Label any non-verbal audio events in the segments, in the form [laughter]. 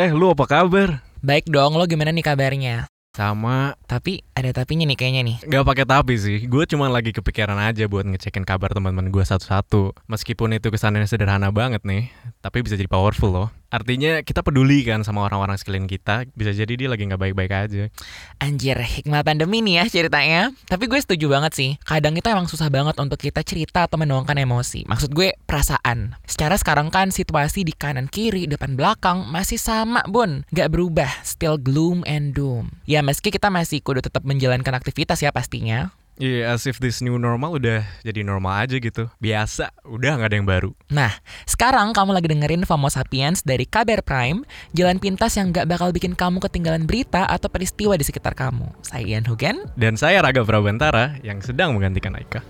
Eh, lu apa kabar? Baik dong, lo gimana nih kabarnya? Sama, Tapi ada tapinya nih kayaknya nih. gak pakai tapi sih. Gue cuma lagi kepikiran aja buat ngecekin kabar teman-teman gue satu-satu. Meskipun itu kesannya sederhana banget nih, tapi bisa jadi powerful loh. Artinya kita peduli kan sama orang-orang sekeliling kita. Bisa jadi dia lagi nggak baik-baik aja. Anjir, hikmah pandemi nih ya ceritanya. Tapi gue setuju banget sih. Kadang itu emang susah banget untuk kita cerita atau menuangkan emosi. Maksud gue perasaan. Secara sekarang kan situasi di kanan kiri, depan belakang masih sama bun. Gak berubah, still gloom and doom. Ya meski kita masih kudu tetap menjalankan aktivitas ya pastinya. Iya, as if this new normal udah jadi normal aja gitu. Biasa, udah nggak ada yang baru. Nah, sekarang kamu lagi dengerin FOMO Sapiens dari Kabar Prime, jalan pintas yang gak bakal bikin kamu ketinggalan berita atau peristiwa di sekitar kamu. Saya Ian Hugen, Dan saya Raga Prabantara yang sedang menggantikan Aika.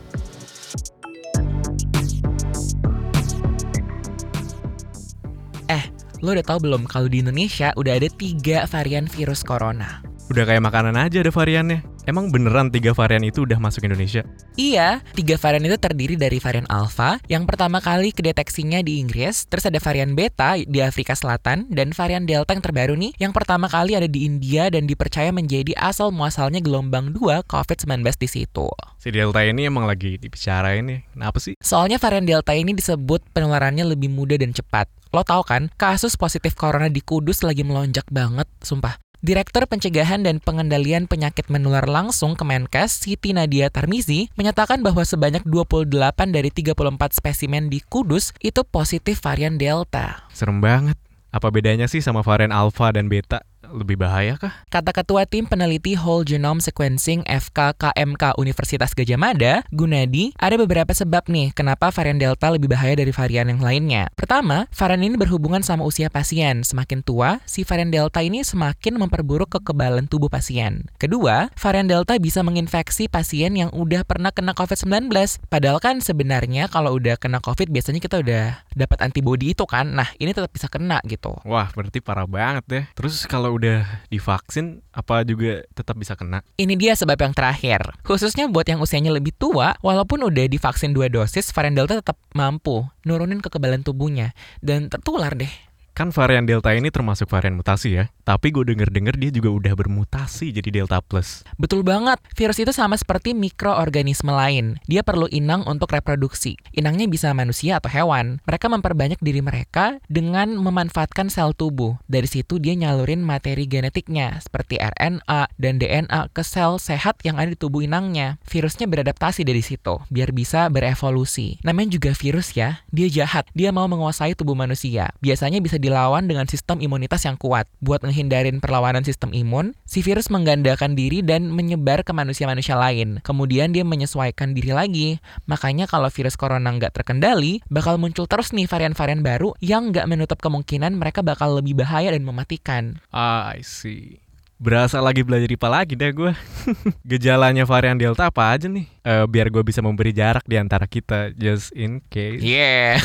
Eh, lo udah tahu belum kalau di Indonesia udah ada tiga varian virus corona? Udah kayak makanan aja ada variannya. Emang beneran tiga varian itu udah masuk Indonesia? Iya, tiga varian itu terdiri dari varian Alpha, yang pertama kali kedeteksinya di Inggris, terus ada varian Beta di Afrika Selatan, dan varian Delta yang terbaru nih, yang pertama kali ada di India dan dipercaya menjadi asal muasalnya gelombang 2 COVID-19 di situ. Si Delta ini emang lagi dibicarain nih. Kenapa sih? Soalnya varian Delta ini disebut penularannya lebih mudah dan cepat. Lo tau kan, kasus positif corona di Kudus lagi melonjak banget, sumpah. Direktur Pencegahan dan Pengendalian Penyakit Menular Langsung Kemenkes, Siti Nadia Tarmizi, menyatakan bahwa sebanyak 28 dari 34 spesimen di Kudus itu positif varian Delta. Serem banget. Apa bedanya sih sama varian Alpha dan Beta? Lebih bahaya kah? Kata Ketua Tim Peneliti Whole Genome Sequencing FKKMK Universitas Gajah Mada, Gunadi, ada beberapa sebab nih kenapa varian Delta lebih bahaya dari varian yang lainnya. Pertama, varian ini berhubungan sama usia pasien. Semakin tua, si varian Delta ini semakin memperburuk kekebalan tubuh pasien. Kedua, varian Delta bisa menginfeksi pasien yang udah pernah kena COVID-19. Padahal kan sebenarnya kalau udah kena COVID biasanya kita udah dapat antibody itu kan. Nah, ini tetap bisa kena gitu. Wah, berarti parah banget ya. Terus kalau udah divaksin, apa juga tetap bisa kena? Ini dia sebab yang terakhir. Khususnya buat yang usianya lebih tua, walaupun udah divaksin dua dosis, varian Delta tetap mampu nurunin kekebalan tubuhnya dan tertular deh. Kan varian Delta ini termasuk varian mutasi ya. Tapi gue denger-denger dia juga udah bermutasi jadi Delta Plus. Betul banget, virus itu sama seperti mikroorganisme lain. Dia perlu inang untuk reproduksi. Inangnya bisa manusia atau hewan. Mereka memperbanyak diri mereka dengan memanfaatkan sel tubuh. Dari situ dia nyalurin materi genetiknya, seperti RNA dan DNA ke sel sehat yang ada di tubuh inangnya. Virusnya beradaptasi dari situ, biar bisa berevolusi. Namanya juga virus ya, dia jahat. Dia mau menguasai tubuh manusia. Biasanya bisa dilawan dengan sistem imunitas yang kuat. Buat menghindarin perlawanan sistem imun, si virus menggandakan diri dan menyebar ke manusia-manusia lain. Kemudian dia menyesuaikan diri lagi. Makanya kalau virus corona nggak terkendali, bakal muncul terus nih varian-varian baru yang nggak menutup kemungkinan mereka bakal lebih bahaya dan mematikan. Ah, I see. Berasa lagi belajar IPA lagi deh gue. [laughs] Gejalanya varian Delta apa aja nih? Eh, biar gue bisa memberi jarak di antara kita, just in case. Yeah.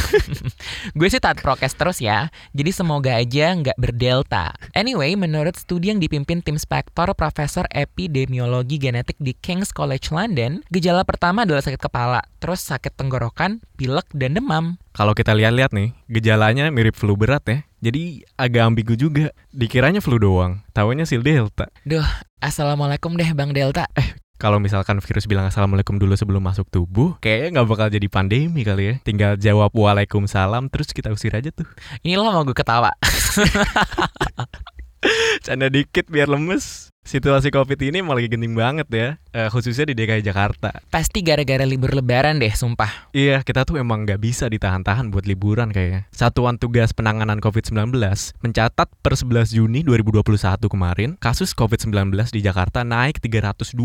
[laughs] Gue sih taat prokes terus ya. Jadi semoga aja nggak berdelta. Anyway, menurut studi yang dipimpin tim spektor Profesor Epidemiologi Genetik di King's College London, gejala pertama adalah sakit kepala, terus sakit tenggorokan, pilek, dan demam. Kalau kita lihat-lihat nih, gejalanya mirip flu berat ya. Jadi agak ambigu juga. Dikiranya flu doang, taunya sil Delta. Duh, assalamualaikum deh Bang Delta. Kalau misalkan virus bilang assalamualaikum dulu sebelum masuk tubuh, kayaknya nggak bakal jadi pandemi kali ya. Tinggal jawab waalaikumsalam terus kita usir aja tuh. Ini lo mau gue ketawa. [laughs] [laughs] Canda dikit biar lemes. Situasi covid ini malah lagi genting banget ya, eh, khususnya di DKI Jakarta. Pasti gara-gara libur lebaran deh, sumpah. Iya, kita tuh emang nggak bisa ditahan-tahan buat liburan kayaknya. Satuan Tugas Penanganan COVID-19 mencatat per 11 Juni 2021 kemarin, kasus COVID-19 di Jakarta naik 302%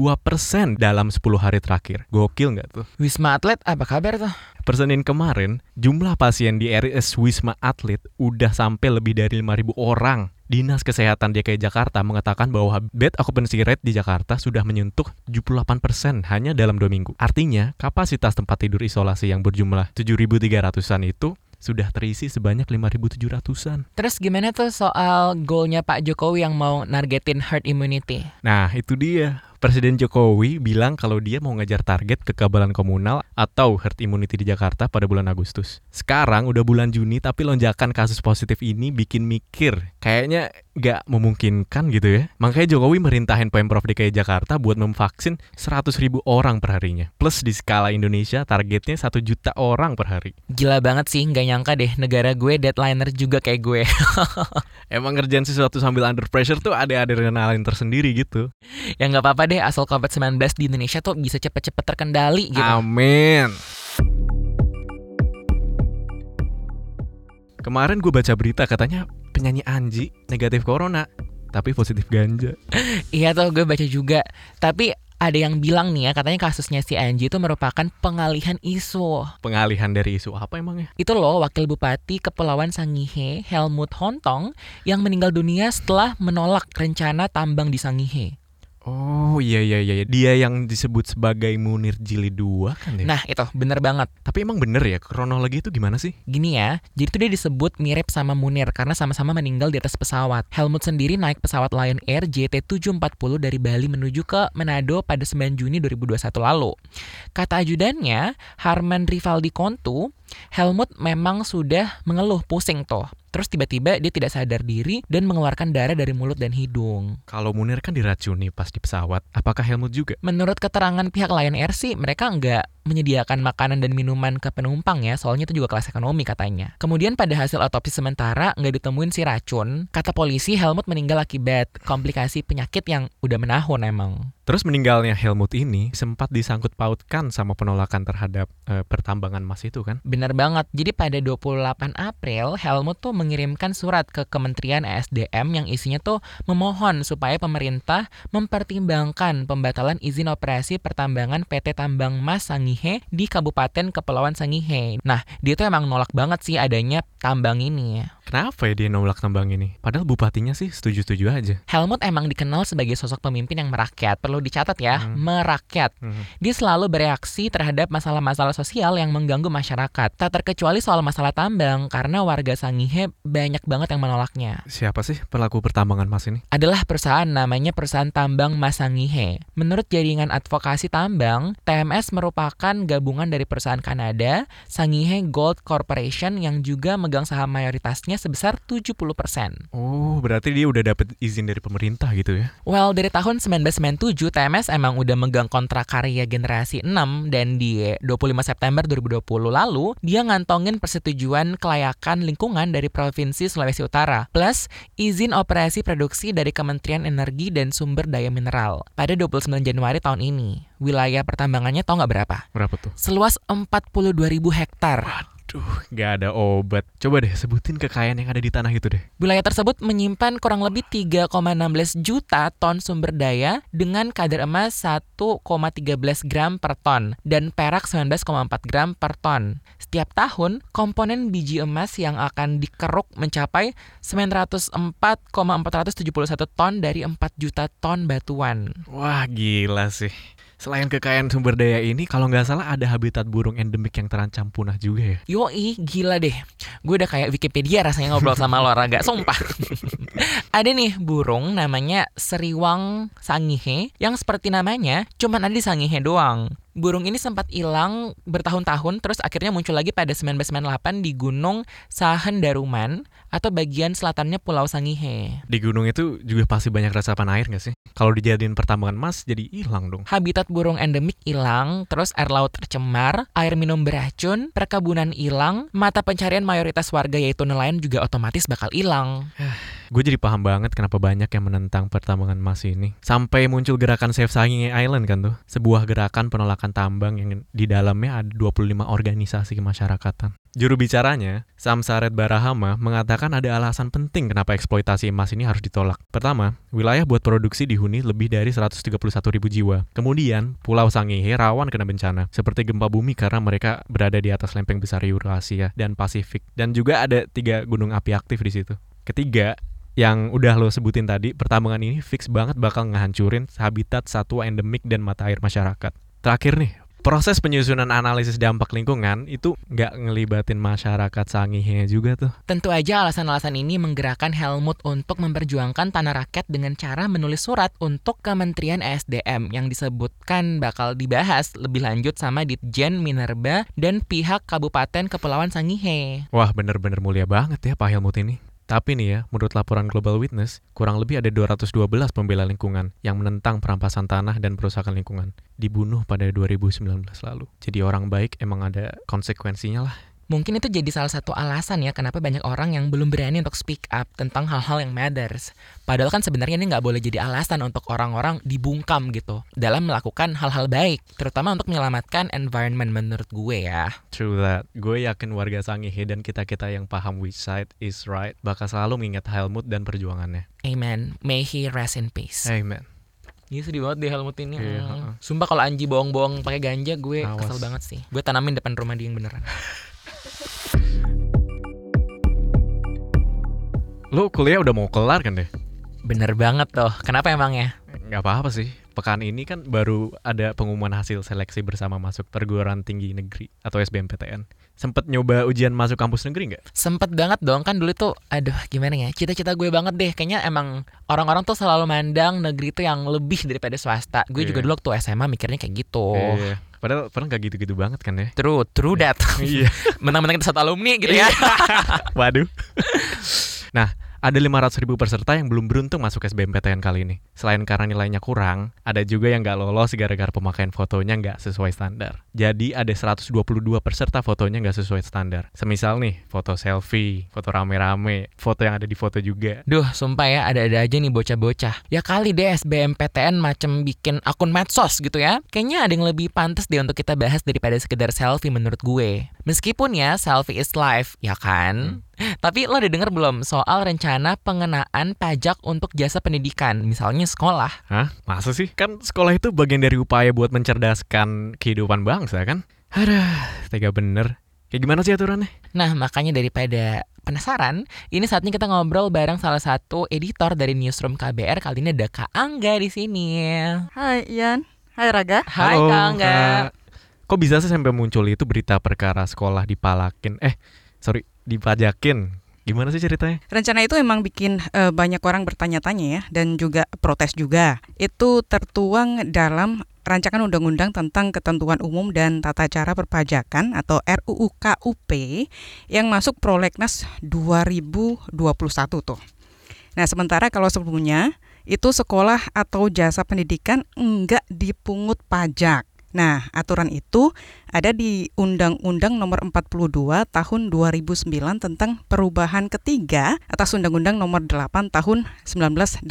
dalam 10 hari terakhir. Gokil nggak tuh? Wisma Atlet, apa kabar tuh? Per Senin kemarin, jumlah pasien di RS Wisma Atlet udah sampai lebih dari 5.000 orang. Dinas Kesehatan DKI Jakarta mengatakan bahwa bed occupancy rate di Jakarta sudah menyentuh 78% hanya dalam dua minggu. Artinya, kapasitas tempat tidur isolasi yang berjumlah 7.300-an itu sudah terisi sebanyak 5.700-an. Terus gimana tuh soal goalnya Pak Jokowi yang mau nargetin herd immunity? Nah, itu dia. Presiden Jokowi bilang kalau dia mau ngejar target kekebalan komunal atau herd immunity di Jakarta pada bulan Agustus. Sekarang udah bulan Juni tapi lonjakan kasus positif ini bikin mikir. Kayaknya nggak memungkinkan gitu ya. Makanya Jokowi merintahin Pemprov DKI Jakarta buat memvaksin 100 ribu orang per harinya. Plus di skala Indonesia targetnya 1 juta orang per hari. Gila banget sih, nggak nyangka deh negara gue deadlineer juga kayak gue. [laughs] Emang ngerjain sesuatu sambil under pressure tuh ada adrenalin tersendiri gitu. ya nggak apa-apa deh, asal COVID-19 di Indonesia tuh bisa cepet-cepet terkendali gitu. Amin. Kemarin gue baca berita katanya penyanyi Anji negatif corona tapi positif ganja. [laughs] Iya tuh gue baca juga. Tapi ada yang bilang nih ya katanya kasusnya si Anji itu merupakan pengalihan isu. Pengalihan dari isu apa emangnya? Itu loh wakil bupati Kepulauan Sangihe Helmut Hontong yang meninggal dunia setelah menolak rencana tambang di Sangihe. Oh iya iya iya dia yang disebut sebagai Munir Jili 2 kan ya? Nah itu bener banget. Tapi emang bener ya kronologi itu gimana sih? Gini ya, jadi itu dia disebut mirip sama Munir karena sama-sama meninggal di atas pesawat. Helmut sendiri naik pesawat Lion Air JT740 dari Bali menuju ke Manado pada 9 Juni 2021 lalu. Kata ajudannya, Harman Rivaldi Kontu, Helmut memang sudah mengeluh pusing tuh. Terus tiba-tiba dia tidak sadar diri dan mengeluarkan darah dari mulut dan hidung. Kalau Munir kan diracuni pas di pesawat, apakah Helmut juga? Menurut keterangan pihak Lion Air sih, mereka nggak menyediakan makanan dan minuman ke penumpang ya, soalnya itu juga kelas ekonomi katanya. Kemudian pada hasil otopsi sementara nggak ditemuin si racun. Kata polisi Helmut meninggal akibat komplikasi penyakit yang udah menahun emang. Terus meninggalnya Helmut ini sempat disangkut pautkan sama penolakan terhadap e, pertambangan emas itu kan? Benar banget. Jadi pada 28 April, Helmut tuh mengirimkan surat ke Kementerian ESDM yang isinya tuh memohon supaya pemerintah mempertimbangkan pembatalan izin operasi pertambangan PT Tambang Mas Sangihe di Kabupaten Kepulauan Sangihe. Nah, dia tuh emang nolak banget sih adanya tambang ini. Kenapa ya dia nolak tambang ini? Padahal bupatinya sih setuju-setuju aja. Helmut emang dikenal sebagai sosok pemimpin yang merakyat. Perlu dicatat ya, hmm. merakyat. Hmm. Dia selalu bereaksi terhadap masalah-masalah sosial yang mengganggu masyarakat. Tak terkecuali soal masalah tambang, karena warga Sangihe banyak banget yang menolaknya. Siapa sih pelaku pertambangan emas ini? Adalah perusahaan namanya Perusahaan Tambang Mas Sangihe. Menurut jaringan advokasi tambang, TMS merupakan gabungan dari perusahaan Kanada, Sangihe Gold Corporation yang juga megang saham mayoritasnya sebesar 70%. Oh, berarti dia udah dapet izin dari pemerintah gitu ya? Well, dari tahun 1997 TMS emang udah megang kontrak karya generasi 6 dan di 25 September 2020 lalu dia ngantongin persetujuan kelayakan lingkungan dari Provinsi Sulawesi Utara plus izin operasi produksi dari Kementerian Energi dan Sumber Daya Mineral pada 29 Januari tahun ini. Wilayah pertambangannya tau nggak berapa? Berapa tuh? Seluas 42 ribu hektar. Aduh, gak ada obat. Coba deh sebutin kekayaan yang ada di tanah itu deh. Wilayah tersebut menyimpan kurang lebih 3,16 juta ton sumber daya dengan kadar emas 1,13 gram per ton dan perak 19,4 gram per ton. Setiap tahun, komponen biji emas yang akan dikeruk mencapai 904,471 ton dari 4 juta ton batuan. Wah, gila sih. Selain kekayaan sumber daya ini, kalau nggak salah ada habitat burung endemik yang terancam punah juga ya? Yoi, gila deh. Gue udah kayak Wikipedia rasanya ngobrol sama lo, Raga. Sumpah. [laughs] ada nih burung namanya Seriwang sangihe, yang seperti namanya, cuman ada di sangihe doang. Burung ini sempat hilang bertahun-tahun, terus akhirnya muncul lagi pada 1998 di Gunung Sahen Daruman atau bagian selatannya Pulau Sangihe. Di gunung itu juga pasti banyak resapan air nggak sih? Kalau dijadiin pertambangan emas jadi hilang dong. Habitat burung endemik hilang, terus air laut tercemar, air minum beracun, perkebunan hilang, mata pencarian mayoritas warga yaitu nelayan juga otomatis bakal hilang. [sighs] Gue jadi paham banget kenapa banyak yang menentang pertambangan emas ini. Sampai muncul gerakan Save Sangihe Island kan tuh. Sebuah gerakan penolakan tambang yang di dalamnya ada 25 organisasi kemasyarakatan. Juru bicaranya, Samsaret Barahama, mengatakan ada alasan penting kenapa eksploitasi emas ini harus ditolak. Pertama, wilayah buat produksi dihuni lebih dari 131 ribu jiwa. Kemudian, Pulau Sangihe rawan kena bencana, seperti gempa bumi karena mereka berada di atas lempeng besar Eurasia dan Pasifik. Dan juga ada tiga gunung api aktif di situ. Ketiga, yang udah lo sebutin tadi, pertambangan ini fix banget bakal ngehancurin habitat satwa endemik dan mata air masyarakat. Terakhir nih, Proses penyusunan analisis dampak lingkungan itu nggak ngelibatin masyarakat Sangihe juga tuh. Tentu aja alasan-alasan ini menggerakkan Helmut untuk memperjuangkan tanah rakyat dengan cara menulis surat untuk Kementerian ESDM yang disebutkan bakal dibahas lebih lanjut sama Ditjen Minerba dan pihak Kabupaten Kepulauan Sangihe. Wah bener-bener mulia banget ya Pak Helmut ini. Tapi nih ya, menurut laporan Global Witness, kurang lebih ada 212 pembela lingkungan yang menentang perampasan tanah dan perusakan lingkungan. Dibunuh pada 2019 lalu. Jadi orang baik emang ada konsekuensinya lah. Mungkin itu jadi salah satu alasan ya kenapa banyak orang yang belum berani untuk speak up tentang hal-hal yang matters. Padahal kan sebenarnya ini nggak boleh jadi alasan untuk orang-orang dibungkam gitu dalam melakukan hal-hal baik, terutama untuk menyelamatkan environment menurut gue ya. True that. Gue yakin warga Sangihe dan kita-kita yang paham which side is right bakal selalu mengingat Helmut dan perjuangannya. Amen. May he rest in peace. Amen. Iya sedih banget deh Helmut ini. Iya, Hmm. heeh. Sumpah kalau Anji bohong-bohong pakai ganja gue Awas. kesel banget sih. Gue tanamin depan rumah dia yang beneran. [laughs] Lu kuliah udah mau kelar kan deh? Bener banget tuh. Kenapa emangnya? Nggak apa-apa sih. Pekan ini kan baru ada pengumuman hasil seleksi bersama masuk perguruan tinggi negeri atau SBMPTN. Sempet nyoba ujian masuk kampus negeri nggak? Sempet banget dong kan dulu tuh aduh gimana ya cita-cita gue banget deh kayaknya emang orang-orang tuh selalu mandang negeri tuh yang lebih daripada swasta gue juga Iya. dulu waktu SMA mikirnya kayak gitu Iya. Padahal padahal nggak gitu-gitu banget kan ya? true true that Iya. [laughs] menang-menang kita satu alumni gitu ya [laughs] Waduh. [laughs] nah, ada 500 ribu peserta yang belum beruntung masuk SBMPTN kali ini. Selain karena nilainya kurang, ada juga yang nggak lolos gara-gara pemakaian fotonya nggak sesuai standar. Jadi ada 122 peserta fotonya nggak sesuai standar. Semisal nih, foto selfie, foto rame-rame, foto yang ada di foto juga. Duh, sumpah ya, ada-ada aja nih bocah-bocah. Ya kali deh SBMPTN macam bikin akun medsos gitu ya. Kayaknya ada yang lebih pantas deh untuk kita bahas daripada sekedar selfie menurut gue. Meskipun ya, selfie is life, ya kan? Tapi lo udah denger belum soal rencana pengenaan pajak untuk jasa pendidikan, misalnya sekolah? Hah? Masa sih? Kan sekolah itu bagian dari upaya buat mencerdaskan kehidupan bangsa kan? Aduh, tega bener. Kayak gimana sih aturannya? Nah, makanya daripada penasaran, ini saatnya kita ngobrol bareng salah satu editor dari Newsroom KBR. Kali ini ada Kak Angga di sini. Hai Ian, hai Raga. Hai Halo, Kak Angga. Kak. Kok bisa sih sampai muncul itu berita perkara sekolah dipalakin? Eh, sorry, dipajakin. Gimana sih ceritanya? Rencana itu emang bikin eh, banyak orang bertanya-tanya ya dan juga protes juga. Itu tertuang dalam rancangan undang-undang tentang ketentuan umum dan tata cara perpajakan atau RUU KUP yang masuk prolegnas 2021 tuh. Nah, sementara kalau sebelumnya itu sekolah atau jasa pendidikan enggak dipungut pajak. Nah, aturan itu ada di Undang-Undang Nomor 42 Tahun 2009 tentang perubahan ketiga atas Undang-Undang Nomor 8 Tahun 1983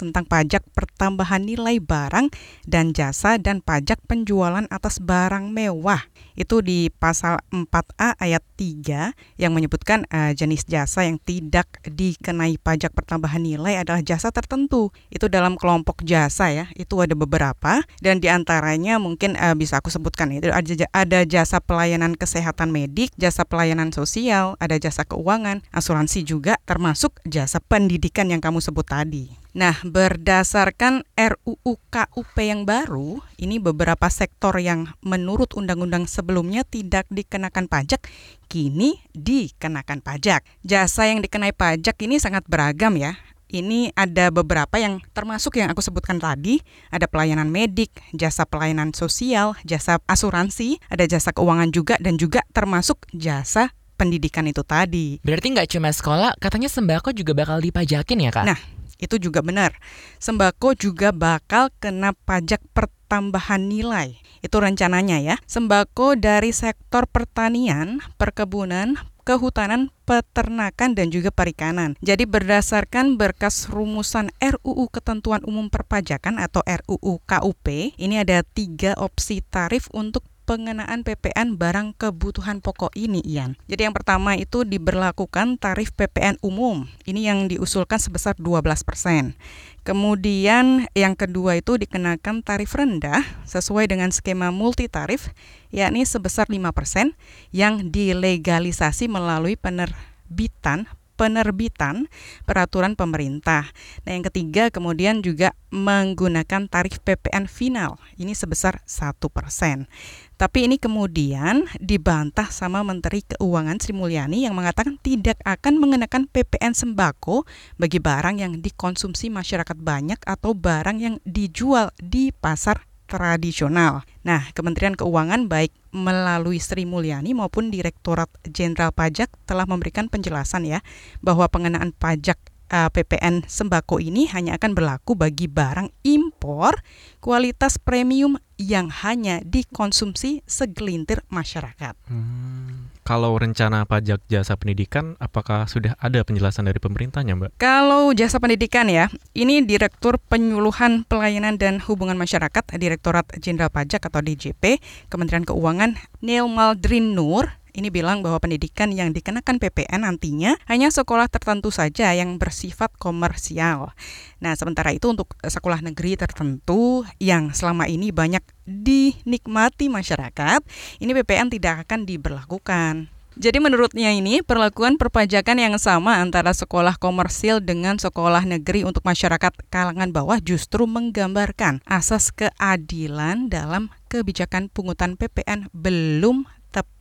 tentang pajak pertambahan nilai barang dan jasa dan pajak penjualan atas barang mewah. Itu di pasal 4A ayat 3 yang menyebutkan eh, jenis jasa yang tidak dikenai pajak pertambahan nilai adalah jasa tertentu. Itu dalam kelompok jasa ya. Itu ada beberapa dan di antaranya mungkin eh, bisa aku sebutkan itu ada ada jasa pelayanan kesehatan medik, jasa pelayanan sosial, ada jasa keuangan, asuransi juga termasuk jasa pendidikan yang kamu sebut tadi. Nah, berdasarkan RUU KUP yang baru, ini beberapa sektor yang menurut undang-undang sebelumnya tidak dikenakan pajak, kini dikenakan pajak. Jasa yang dikenai pajak ini sangat beragam ya. Ini ada beberapa yang termasuk yang aku sebutkan tadi, ada pelayanan medik, jasa pelayanan sosial, jasa asuransi, ada jasa keuangan juga dan juga termasuk jasa pendidikan itu tadi. Berarti nggak cuma sekolah, katanya sembako juga bakal dipajakin ya kak? Nah, itu juga benar. Sembako juga bakal kena pajak pertambahan nilai. Itu rencananya ya. Sembako dari sektor pertanian, perkebunan, kehutanan, peternakan dan juga perikanan. Jadi berdasarkan berkas rumusan RUU Ketentuan Umum Perpajakan atau RUU KUP, ini ada tiga opsi tarif untuk pengenaan PPN barang kebutuhan pokok ini, Ian. Jadi yang pertama itu diberlakukan tarif PPN umum. Ini yang diusulkan sebesar 12%. Kemudian yang kedua itu dikenakan tarif rendah sesuai dengan skema multi tarif yakni sebesar 5% yang dilegalisasi melalui penerbitan penerbitan peraturan pemerintah. Nah, yang ketiga kemudian juga menggunakan tarif PPN final. Ini sebesar 1%. Tapi ini kemudian dibantah sama Menteri Keuangan Sri Mulyani yang mengatakan tidak akan mengenakan PPN sembako bagi barang yang dikonsumsi masyarakat banyak atau barang yang dijual di pasar tradisional. Nah, Kementerian Keuangan baik melalui Sri Mulyani maupun Direktorat Jenderal Pajak telah memberikan penjelasan ya bahwa pengenaan pajak uh, eh, PPN sembako ini hanya akan berlaku bagi barang impor kualitas premium yang hanya dikonsumsi segelintir masyarakat. Hmm. Kalau rencana pajak jasa pendidikan, apakah sudah ada penjelasan dari pemerintahnya, Mbak? Kalau jasa pendidikan ya, ini Direktur Penyuluhan Pelayanan dan Hubungan Masyarakat, Direktorat Jenderal Pajak atau DJP, Kementerian Keuangan, Neil Maldrin Nur ini bilang bahwa pendidikan yang dikenakan PPN nantinya hanya sekolah tertentu saja yang bersifat komersial. Nah, sementara itu untuk sekolah negeri tertentu yang selama ini banyak dinikmati masyarakat, ini PPN tidak akan diberlakukan. Jadi menurutnya ini perlakuan perpajakan yang sama antara sekolah komersil dengan sekolah negeri untuk masyarakat kalangan bawah justru menggambarkan asas keadilan dalam kebijakan pungutan PPN belum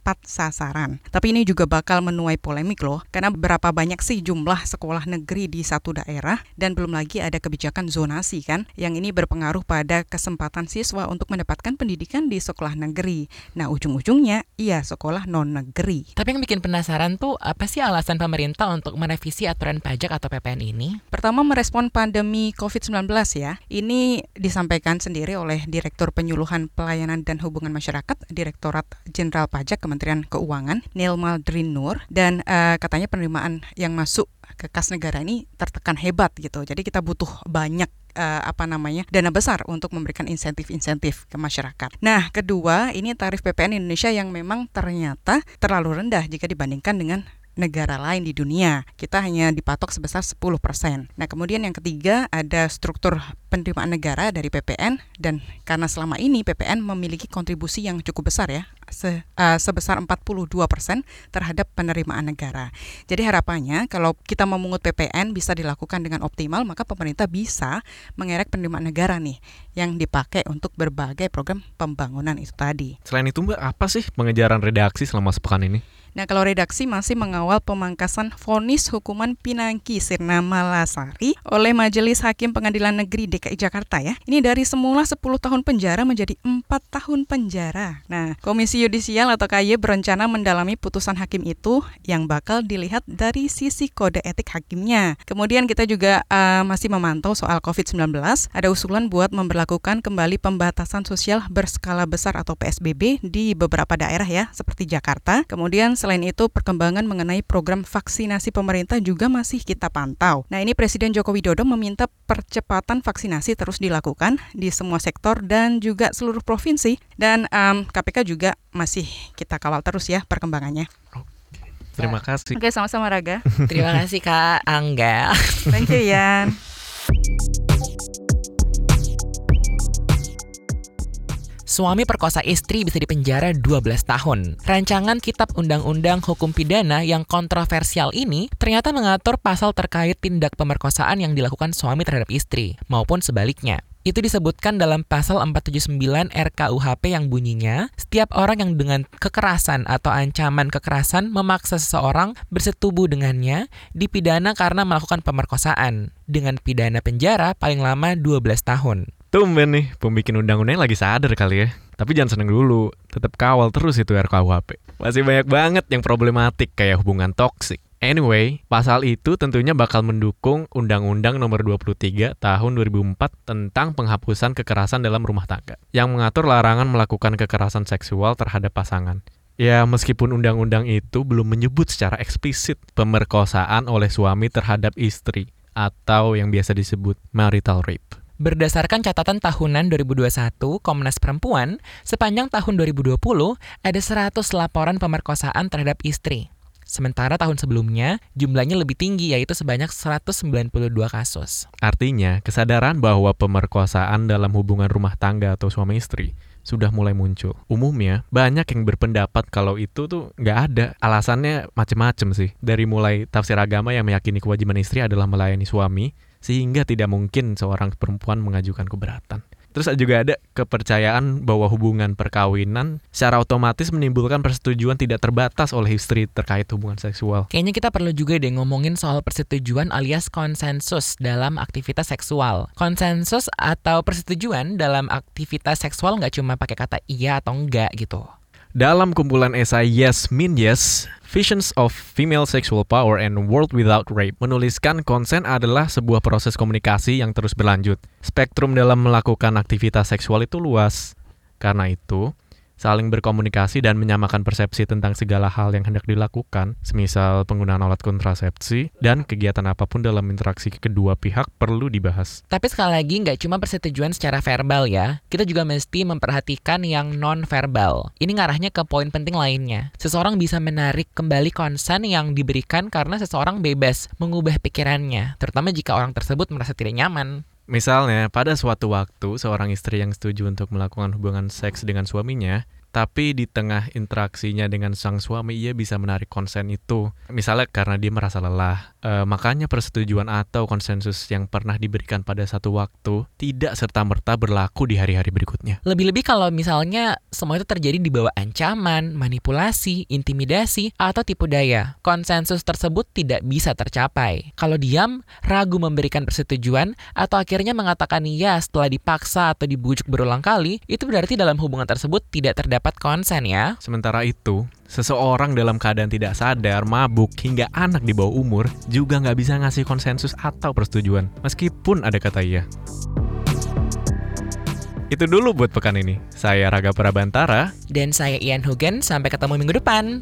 tepat sasaran. Tapi ini juga bakal menuai polemik loh, karena berapa banyak sih jumlah sekolah negeri di satu daerah dan belum lagi ada kebijakan zonasi kan, yang ini berpengaruh pada kesempatan siswa untuk mendapatkan pendidikan di sekolah negeri. Nah ujung-ujungnya iya sekolah non negeri. Tapi yang bikin penasaran tuh apa sih alasan pemerintah untuk merevisi aturan pajak atau PPN ini? Pertama merespon pandemi COVID-19 ya. Ini disampaikan sendiri oleh Direktur Penyuluhan Pelayanan dan Hubungan Masyarakat, Direktorat Jenderal Pajak Pajak Kementerian Keuangan Neil Maldrin Nur dan uh, katanya penerimaan yang masuk ke kas negara ini tertekan hebat gitu. Jadi kita butuh banyak uh, apa namanya dana besar untuk memberikan insentif-insentif ke masyarakat. Nah, kedua ini tarif PPN Indonesia yang memang ternyata terlalu rendah jika dibandingkan dengan negara lain di dunia. Kita hanya dipatok sebesar 10%. Nah, kemudian yang ketiga ada struktur penerimaan negara dari PPN dan karena selama ini PPN memiliki kontribusi yang cukup besar ya, se, uh, sebesar 42% terhadap penerimaan negara. Jadi harapannya kalau kita memungut PPN bisa dilakukan dengan optimal, maka pemerintah bisa mengerek penerimaan negara nih yang dipakai untuk berbagai program pembangunan itu tadi. Selain itu Mbak, apa sih pengejaran redaksi selama sepekan ini? Nah, kalau redaksi masih mengawal pemangkasan vonis hukuman Pinangki Sirna Malasari oleh Majelis Hakim Pengadilan Negeri DKI Jakarta ya. Ini dari semula 10 tahun penjara menjadi 4 tahun penjara. Nah, Komisi Yudisial atau KY berencana mendalami putusan hakim itu yang bakal dilihat dari sisi kode etik hakimnya. Kemudian kita juga uh, masih memantau soal COVID-19. Ada usulan buat memperlakukan kembali pembatasan sosial berskala besar atau PSBB di beberapa daerah ya, seperti Jakarta. Kemudian Selain itu, perkembangan mengenai program vaksinasi pemerintah juga masih kita pantau. Nah, ini Presiden Joko Widodo meminta percepatan vaksinasi terus dilakukan di semua sektor dan juga seluruh provinsi. Dan um, KPK juga masih kita kawal terus ya perkembangannya. Terima kasih. Oke, sama-sama Raga. [laughs] Terima kasih Kak Angga. Thank you, Yan. [laughs] Suami perkosa istri bisa dipenjara 12 tahun. Rancangan Kitab Undang-Undang Hukum Pidana yang kontroversial ini ternyata mengatur pasal terkait tindak pemerkosaan yang dilakukan suami terhadap istri, maupun sebaliknya. Itu disebutkan dalam pasal 479 RKUHP yang bunyinya, setiap orang yang dengan kekerasan atau ancaman kekerasan memaksa seseorang bersetubuh dengannya dipidana karena melakukan pemerkosaan dengan pidana penjara paling lama 12 tahun. Tumben nih, pembikin undang-undang lagi sadar kali ya. Tapi jangan seneng dulu, tetap kawal terus itu RKUHP. Masih banyak banget yang problematik kayak hubungan toksik. Anyway, pasal itu tentunya bakal mendukung Undang-Undang Nomor 23 Tahun 2004 tentang penghapusan kekerasan dalam rumah tangga yang mengatur larangan melakukan kekerasan seksual terhadap pasangan. Ya, meskipun undang-undang itu belum menyebut secara eksplisit pemerkosaan oleh suami terhadap istri atau yang biasa disebut marital rape. Berdasarkan catatan tahunan 2021 Komnas Perempuan, sepanjang tahun 2020 ada 100 laporan pemerkosaan terhadap istri. Sementara tahun sebelumnya jumlahnya lebih tinggi yaitu sebanyak 192 kasus. Artinya, kesadaran bahwa pemerkosaan dalam hubungan rumah tangga atau suami istri sudah mulai muncul. Umumnya, banyak yang berpendapat kalau itu tuh nggak ada. Alasannya macem-macem sih. Dari mulai tafsir agama yang meyakini kewajiban istri adalah melayani suami, sehingga tidak mungkin seorang perempuan mengajukan keberatan. Terus juga ada kepercayaan bahwa hubungan perkawinan secara otomatis menimbulkan persetujuan tidak terbatas oleh istri terkait hubungan seksual. Kayaknya kita perlu juga deh ngomongin soal persetujuan alias konsensus dalam aktivitas seksual. Konsensus atau persetujuan dalam aktivitas seksual nggak cuma pakai kata iya atau enggak gitu. Dalam kumpulan esai Yes Mean Yes, Visions of Female Sexual Power and World Without Rape menuliskan konsen adalah sebuah proses komunikasi yang terus berlanjut. Spektrum dalam melakukan aktivitas seksual itu luas. Karena itu, saling berkomunikasi dan menyamakan persepsi tentang segala hal yang hendak dilakukan, semisal penggunaan alat kontrasepsi, dan kegiatan apa pun dalam interaksi kedua pihak perlu dibahas. Tapi sekali lagi nggak cuma persetujuan secara verbal ya, kita juga mesti memperhatikan yang non-verbal. Ini ngarahnya ke poin penting lainnya. Seseorang bisa menarik kembali konsen yang diberikan karena seseorang bebas mengubah pikirannya, terutama jika orang tersebut merasa tidak nyaman. Misalnya, pada suatu waktu, seorang istri yang setuju untuk melakukan hubungan seks dengan suaminya, tapi di tengah interaksinya dengan sang suami, ia bisa menarik konsen itu. Misalnya karena dia merasa lelah. E, makanya persetujuan atau konsensus yang pernah diberikan pada satu waktu tidak serta-merta berlaku di hari-hari berikutnya. Lebih-lebih kalau misalnya semua itu terjadi di bawah ancaman, manipulasi, intimidasi, atau tipu daya. Konsensus tersebut tidak bisa tercapai. Kalau diam, ragu memberikan persetujuan, atau akhirnya mengatakan iya setelah dipaksa atau dibujuk berulang kali, itu berarti dalam hubungan tersebut tidak terdapat dapat konsen ya. Sementara itu, seseorang dalam keadaan tidak sadar, mabuk, hingga anak di bawah umur juga nggak bisa ngasih konsensus atau persetujuan, meskipun ada kata iya. Itu dulu buat pekan ini. Saya Raga Prabantara. Dan saya Ian Hugen. Sampai ketemu minggu depan.